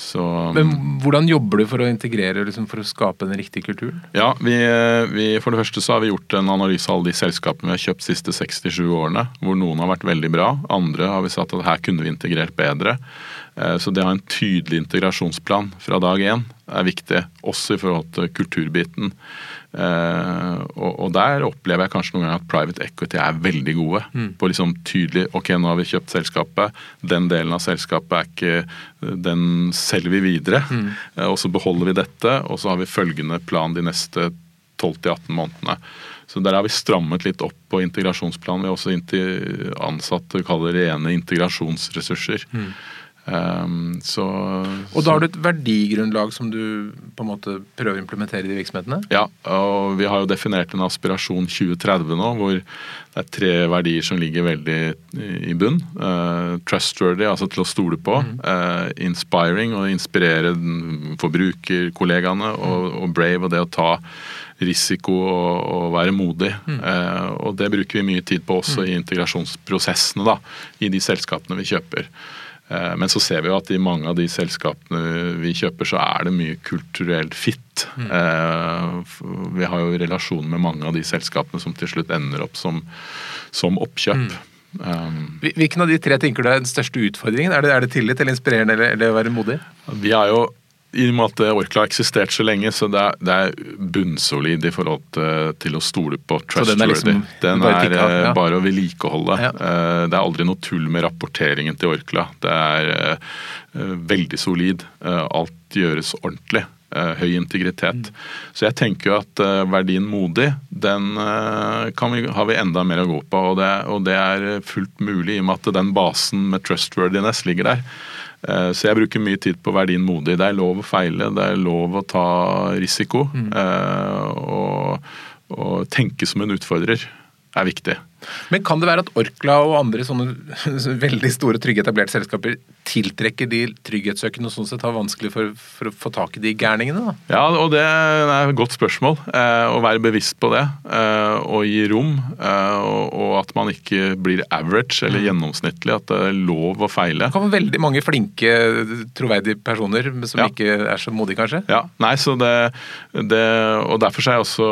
Speaker 2: Så,
Speaker 1: Men Hvordan jobber du for å integrere, liksom, for å skape den riktige kulturen?
Speaker 2: Ja, vi, vi, For det første så har vi gjort en analyse av alle de selskapene vi har kjøpt de siste 67 årene. Hvor noen har vært veldig bra, andre har vi sagt at her kunne vi integrert bedre. Eh, så det å ha en tydelig integrasjonsplan fra dag én er viktig, også i forhold til kulturbiten. Uh, og, der opplever jeg kanskje noen ganger at private equity er veldig gode. Mm. På liksom tydelig Ok, nå har vi kjøpt selskapet. Den delen av selskapet er ikke Den selger vi videre. Mm. Uh, og så beholder vi dette, og så har vi følgende plan de neste 12-18 månedene. Så der har vi strammet litt opp på integrasjonsplanen. Vi har også ansatt kaller det rene integrasjonsressurser. Mm. Um, så,
Speaker 1: og da har du et verdigrunnlag som du på en måte prøver å implementere i de virksomhetene?
Speaker 2: Ja, og vi har jo definert en aspirasjon 2030 nå, hvor det er tre verdier som ligger veldig i bunn. Uh, trustworthy, altså til å stole på. Mm. Uh, inspiring, å inspirere forbrukerkollegaene. Mm. Og, og, brave, og det å ta risiko og, og være modig. Mm. Uh, og det bruker vi mye tid på også mm. i integrasjonsprosessene da, i de selskapene vi kjøper. Eh, men så ser vi jo at i mange av de selskapene vi kjøper, så er det mye kulturelt fit. Mm. Eh, vi har jo relasjon med mange av de selskapene som til slutt ender opp som, som oppkjøp. Mm.
Speaker 1: Um, Hvilken av de tre tenker du er den største utfordringen? Er det, er det tillit eller inspirerende eller, eller å være modig?
Speaker 2: Vi har jo i og med at Orkla har eksistert så lenge, så det er, det er bunnsolid i forhold til, til, å stole på trustworthy. Den er, liksom, den er tikka, ja. Eh, bare å vedlikeholde. Ja. Eh, det er aldri noe tull med rapporteringen til Orkla. Det er veldig solid. Alt gjøres ordentlig. Høy integritet. Mm. Så jeg tenker jo at verdien modig, den vi, har vi enda mer å gå på. Og det, og det er fullt mulig i og med at den basen med trustworthiness ligger der. Eh, så jeg bruker mye tid på å være din modig. Det er lov å feile, det er lov å ta risiko. Mm. Og, og tenke som en utfordrer er viktig.
Speaker 1: Men kan det være at Orkla og andre sånne veldig store, trygge etablerte selskaper tiltrekker de trygghetssøkende og sånn sett har vanskelig for, for, å få tak i de gærningene? da?
Speaker 2: Ja, og det er et godt spørsmål. Eh, å være bevisst på det eh, og gi rom. Eh, og, og, at man ikke blir average eller mm. gjennomsnittlig. At det er lov å feile.
Speaker 1: Det kan være veldig mange flinke, troverdige personer som ja. ikke er så modige, kanskje?
Speaker 2: Ja, nei, så det, det Og derfor er jeg også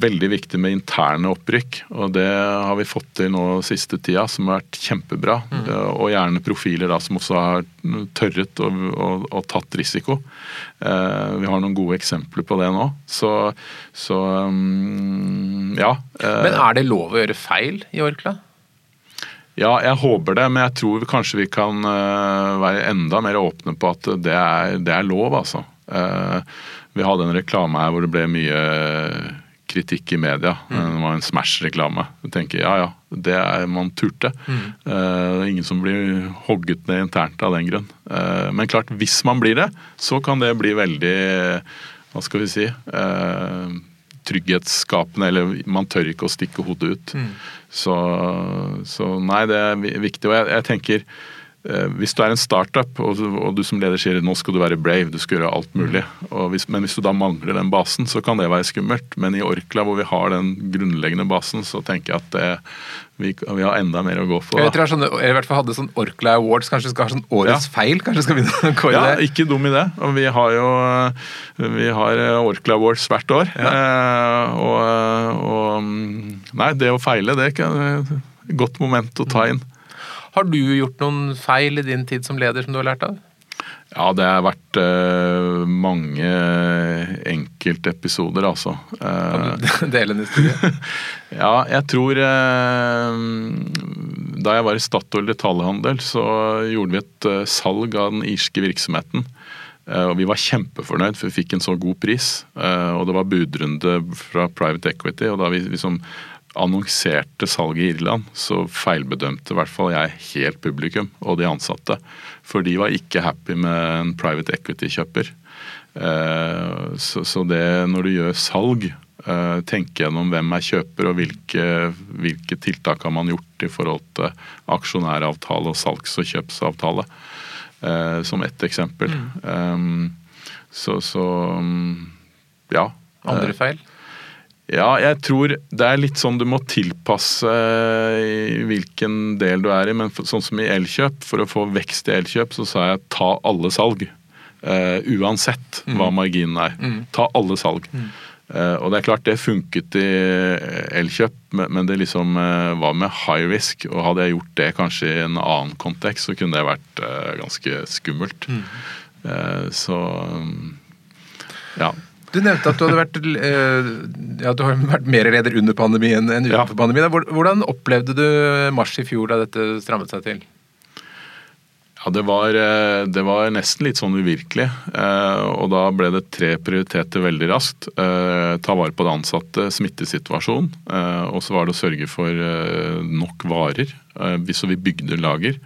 Speaker 2: veldig viktig med interne opprykk. og Det har vi fått til nå siste tida, som har vært kjempebra. Mm. Og gjerne profiler da, som også har tørret og, og, og tatt risiko. Eh, vi har noen gode eksempler på det nå. Så, så um, ja.
Speaker 1: Eh, men er det lov å gjøre feil i Orkla?
Speaker 2: Ja, jeg håper det, men jeg tror kanskje vi kan uh, være enda mer åpne på at det er, det er lov, altså. Uh, Vi hadde en reklame her hvor det ble mye kritikk i media.
Speaker 1: Mm.
Speaker 2: Det var en Smash-reklame. Du tenker ja ja, det er man turte.
Speaker 1: Mm.
Speaker 2: Eh, er ingen som blir hogget ned internt av den grunn. Eh, Men klart, hvis man blir det, så kan det bli veldig Hva skal vi si eh, Trygghetsskapende, eller man tør ikke å stikke hodet ut.
Speaker 1: Mm.
Speaker 2: Så, så nei, det er viktig. Og jeg, jeg tenker eh, hvis du er en startup og, og du som leder sier nå skal du være brave, du skal gjøre alt mulig, hvis, men hvis du da mangler den basen, så kan det være skummelt. Men i Orkla hvor vi har den grunnleggende basen, så tenker jeg at det, vi, vi har enda mer å gå for.
Speaker 1: Jeg
Speaker 2: vet
Speaker 1: tror jeg, sånn, jeg i hvert fall hadde sånn Orkla Awards. Kanskje vi skal ha sånn Årets
Speaker 2: Ja.
Speaker 1: feil? Kanskje skal vi begynne å kåre
Speaker 2: Ja,
Speaker 1: det?
Speaker 2: ikke dum idé. Og vi har jo vi har eh, Orkla Awards hvert år. Eh, og, og mm, Nei, det å feile, det er et godt moment å ta inn.
Speaker 1: Har du gjort noen feil i din tid som leder som du har lært av?
Speaker 2: Ja, det har vært uh, mange enkeltepisoder, altså. Eh,
Speaker 1: Kan du dele en historie?
Speaker 2: Ja, jeg tror uh, Da jeg var i Statoil detaljhandel, så gjorde vi et uh, salg av den irske virksomheten. Eh, og vi var kjempefornøyd, for vi fikk en så god pris. Eh, og det var budrunde fra Private Equity, og da vi liksom annonserte salget i Irland, så feilbedømte i hvert fall jeg helt publikum og de ansatte. For de var ikke happy med en private equity-kjøper. Eh, Så, det når du gjør salg, eh, tenke gjennom hvem er kjøper og hvilke, hvilke tiltak har man gjort i forhold til aksjonæravtale og salgs- og kjøpsavtale, eh, som ett eksempel. Mm. Så, så um, ja.
Speaker 1: Andre feil?
Speaker 2: Ja, jeg tror det er litt sånn du må tilpasse i hvilken del du er i. Men for, sånn som i Elkjøp, for å få vekst i Elkjøp, så sa jeg ta alle salg. Uh, uansett hva marginen er. Ta alle salg. Eh, og det er klart det funket i Elkjøp, men, det liksom uh, var med high risk. Og hadde jeg gjort det kanskje i en annen kontekst, så kunne det vært eh, ganske skummelt. Eh, så um, ja.
Speaker 1: Du nevnte at du hadde vært, eh, ja, du har vært mer leder under pandemien enn
Speaker 2: Ja.
Speaker 1: utenfor pandemien. Hvordan opplevde du mars i fjor da dette strammet seg til?
Speaker 2: Ja, det var, eh, det var nesten litt sånn uvirkelig. eh, Og da ble det tre prioriteter veldig raskt. Eh, Ta vare på det ansatte, smittesituasjon. eh, Og så var det å sørge for nok varer. hvis vi- bygde lager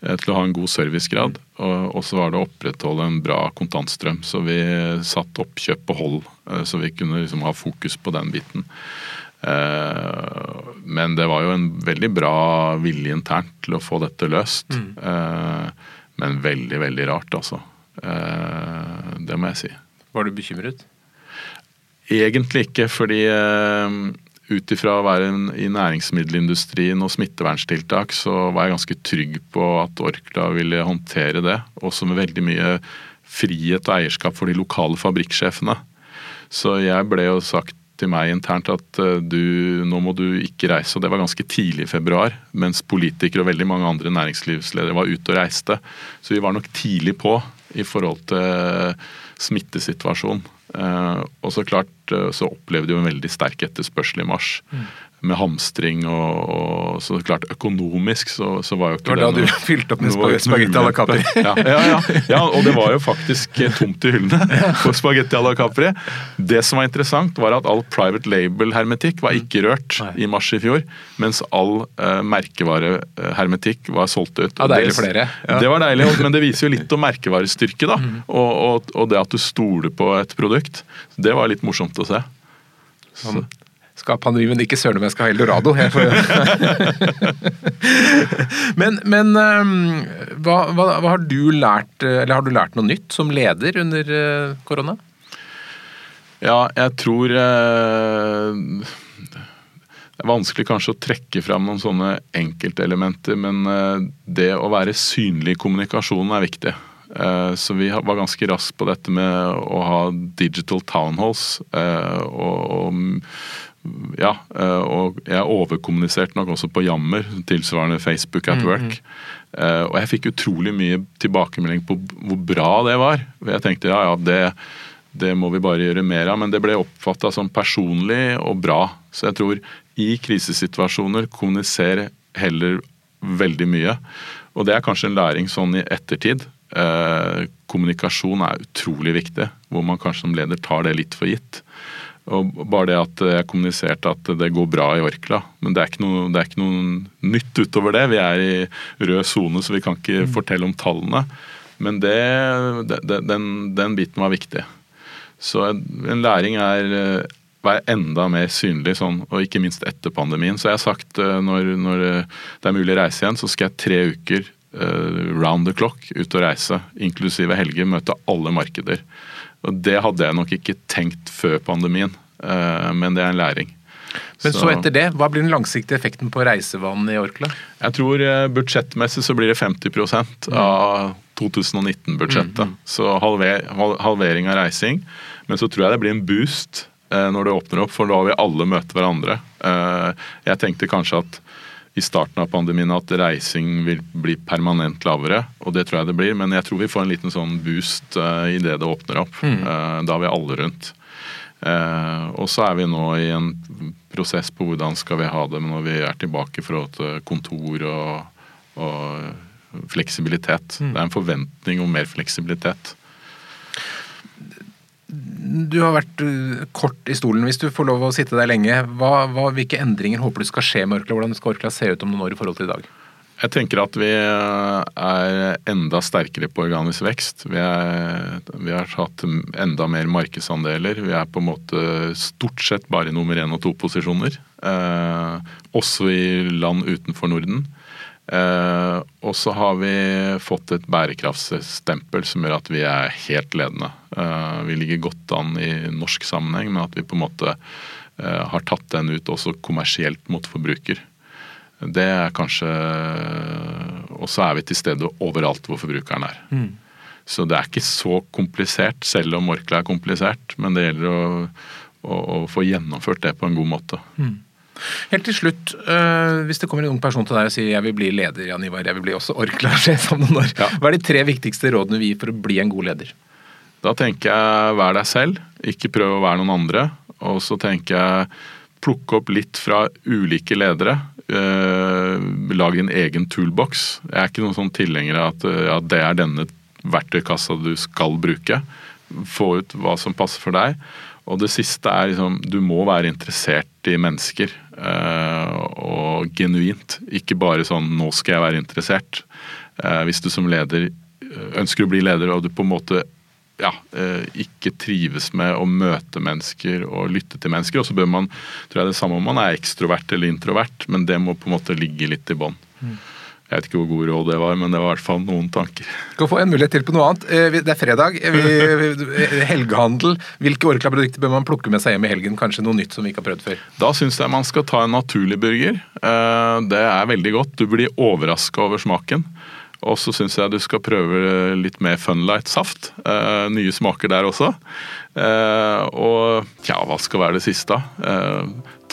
Speaker 2: til å ha en god servicegrad. Og så var det å opprettholde en bra kontantstrøm. Så vi satte oppkjøp på hold, så vi kunne liksom ha fokus på den biten. Eh, Men det var jo en veldig bra vilje internt til å få dette løst. Mm. Men veldig, veldig rart, altså. Eh, Det må jeg si.
Speaker 1: Var du bekymret?
Speaker 2: Egentlig ikke, fordi ut ifra å være i næringsmiddelindustrien og smitteverntiltak, så var jeg ganske trygg på at Orkla ville håndtere det. Også med veldig mye frihet og eierskap for de lokale fabrikksjefene. Så jeg ble jo sagt til meg internt at eh, du, nå må du ikke reise. Og det var ganske tidlig i februar, mens politikere og veldig mange andre næringslivsledere var ute og reiste. Så vi var nok tidlig på i forhold til smittesituasjonen. Eh, og så klart eh, så opplevde vi en veldig sterk etterspørsel i mars. Med hamstring og, og så klart økonomisk så, så var jo ikke
Speaker 1: Det
Speaker 2: Det
Speaker 1: var da du fylte opp med spagetti à la Capri.
Speaker 2: ja, ja, ja, ja, og det var jo faktisk eh, tomt i hyllene for spagetti à la Capri. Det som var interessant, var at all private label-hermetikk var ikke rørt
Speaker 1: Nei.
Speaker 2: i mars i fjor, mens all uh, merkevarehermetikk var solgt ut.
Speaker 1: Ja, deilig
Speaker 2: det-
Speaker 1: for. Ja.
Speaker 2: Det var deilig, men det viser jo litt om merkevarestyrke, da. Og, og, og det at du stoler på et produkt. Det var litt morsomt å se.
Speaker 1: Sånn. Skal ha pandemi, men ikke søren om jeg skal ha eldorado. Men men hva, hva, hva har du lært, eller har du lært noe nytt som leder under eh, korona?
Speaker 2: Ja, jeg tror eh, Det er vanskelig kanskje å trekke fram noen sånne enkeltelementer, men eh, det å være synlig i kommunikasjonen er viktig. Eh, så vi var ganske raskt på dette med å ha digital town halls. eh, og, og ja, eh, og jeg overkommuniserte nok også på Jammer, tilsvarende Facebook at work. Eh, Og jeg fikk utrolig mye tilbakemelding på hvor bra det var. Jeg tenkte ja, ja, det, det må vi bare gjøre mer av, men det ble oppfatta som personlig og bra. Så jeg tror i krisesituasjoner kommuniser heller veldig mye. Og det er kanskje en læring sånn i ettertid. Eh, kommunikasjon er utrolig viktig, hvor man kanskje som leder tar det litt for gitt. Og bare det at jeg kommuniserte at det går bra i Orkla. Men det er ikke noe, er ikke noe nytt utover det. Vi er i rød sone, så vi kan ikke mm. fortelle om tallene. Men det, det, den, den, biten var viktig. Så en læring er eh, være enda mer synlig, sånn, og ikke minst etter pandemien. Så jeg har sagt eh, når, når det er mulig å reise igjen, så skal jeg tre uker round the clock ut og reise, inklusive helger, møte alle markeder. Og Det hadde jeg nok ikke tenkt før pandemien, eh, men det er en læring.
Speaker 1: Men så, så etter det, hva blir den langsiktige effekten på reisevanen i Orkla?
Speaker 2: Jeg tror eh, budsjettmessig så blir det 50 mm. av 2019-budsjettet. Mm, mm. Så halver, halvering av reising. Men så tror jeg det blir en boost eh, når det åpner opp, for da vil alle møte hverandre. Jeg tenkte kanskje at i starten av pandemien at reising vil bli permanent lavere, og det tror jeg det blir. Men jeg tror vi får en liten sånn boost uh, eh, idet det åpner opp. Mm. Uh, da er vi alle rundt. Uh, og så er vi nå i en prosess på hvordan skal vi ha det når vi er tilbake i forhold til kontor og, og fleksibilitet. Mm. Det er en forventning om mer fleksibilitet.
Speaker 1: Du har vært uh, kort i stolen. Hvis du får lov å sitte der lenge, hva, hva, hvilke endringer håper du skal skje med Orkla? Hvordan skal Orkla se ut om noen år i forhold til i dag?
Speaker 2: Jeg tenker at vi er enda sterkere på organisk vekst. Vi, er, vi har hatt enda mer markedsandeler. Vi er på en måte stort sett bare i nummer én og to posisjoner. Eh, også i land utenfor Norden. Eh, og så har vi fått et bærekraftsstempel som gjør at vi er helt ledende. Eh, vi ligger godt an i norsk sammenheng, men at vi på en måte eh, har tatt den ut også kommersielt mot forbruker. Det er kanskje Og så er vi til stede overalt hvor forbrukeren er. Mm. Så det er ikke så komplisert, selv om Orkla er komplisert. Men det gjelder å, å, å få gjennomført det på en god måte. Mm.
Speaker 1: Helt til slutt, øh, hvis det kommer en ung person til deg og sier jeg vil bli leder, Jan Ivar, jeg vil bli også Orkla-sjef om noen år. Ja. Hva er de tre viktigste rådene vi gir for å bli en god leder?
Speaker 2: Da tenker jeg vær deg selv, ikke prøv å være noen andre. Og så tenker jeg plukke opp litt fra ulike ledere. Uh, lag en egen toolbox. Jeg er ikke noen sånn tilhenger av at ja, det er denne verktøykassa du skal bruke. Få ut hva som passer for deg. Og det siste er liksom du må være interessert i mennesker. Uh, og genuint. Ikke bare sånn 'nå skal jeg være interessert'. Uh, hvis du som leder eh, ønsker å bli leder og du på en måte ja, ikke trives med å møte mennesker og lytte til mennesker, og så bør man tror jeg det samme om man er ekstrovert eller introvert, men det må på en måte ligge litt i bånn. Mm. Jeg vet ikke hvor god råd det var, men det var i hvert fall noen tanker.
Speaker 1: Skal få en mulighet til på noe annet. Eh, det er fredag. Helgehandel. Hvilke Orkla-produkter bør man plukke med seg hjem i helgen? Kanskje noe nytt som vi ikke har prøvd før?
Speaker 2: Da syns jeg man skal ta en naturlig burger. Eh, det er veldig godt. Du blir overraska over smaken. Og så syns jeg du skal prøve litt mer Funlight-saft. Eh, nye smaker der også. Og tja, hva skal være det siste?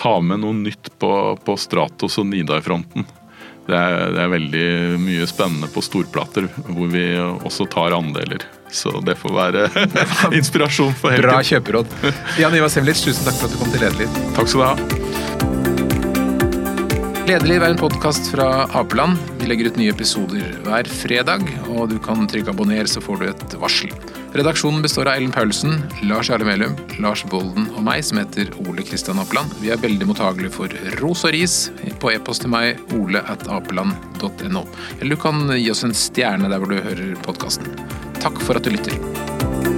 Speaker 2: Ta med noe nytt på, på Stratos og Nidar-fronten. Det er, det er, veldig mye spennende på storplater, hvor vi også tar andeler. Så det får være inspirasjon for helgen.
Speaker 1: Bra kjøperåd. Jan Ivar Semlitz, tusen takk for at du kom til Lederliv.
Speaker 2: Takk skal du ha.
Speaker 1: Lederliv er en podkast fra Apeland. Vi legger ut nye episoder hver fredag, og du kan trykke abonner, så får du et varsel. Redaksjonen består av Ellen Paulsen, Lars Jarle Melum, Lars Bolden og meg, som heter Ole Kristian Apeland. Vi er veldig mottagelige for ros og ris på e-post til meg, ole at apeland.no. Eller du kan gi oss en stjerne der hvor du hører podkasten. Takk for at du lytter.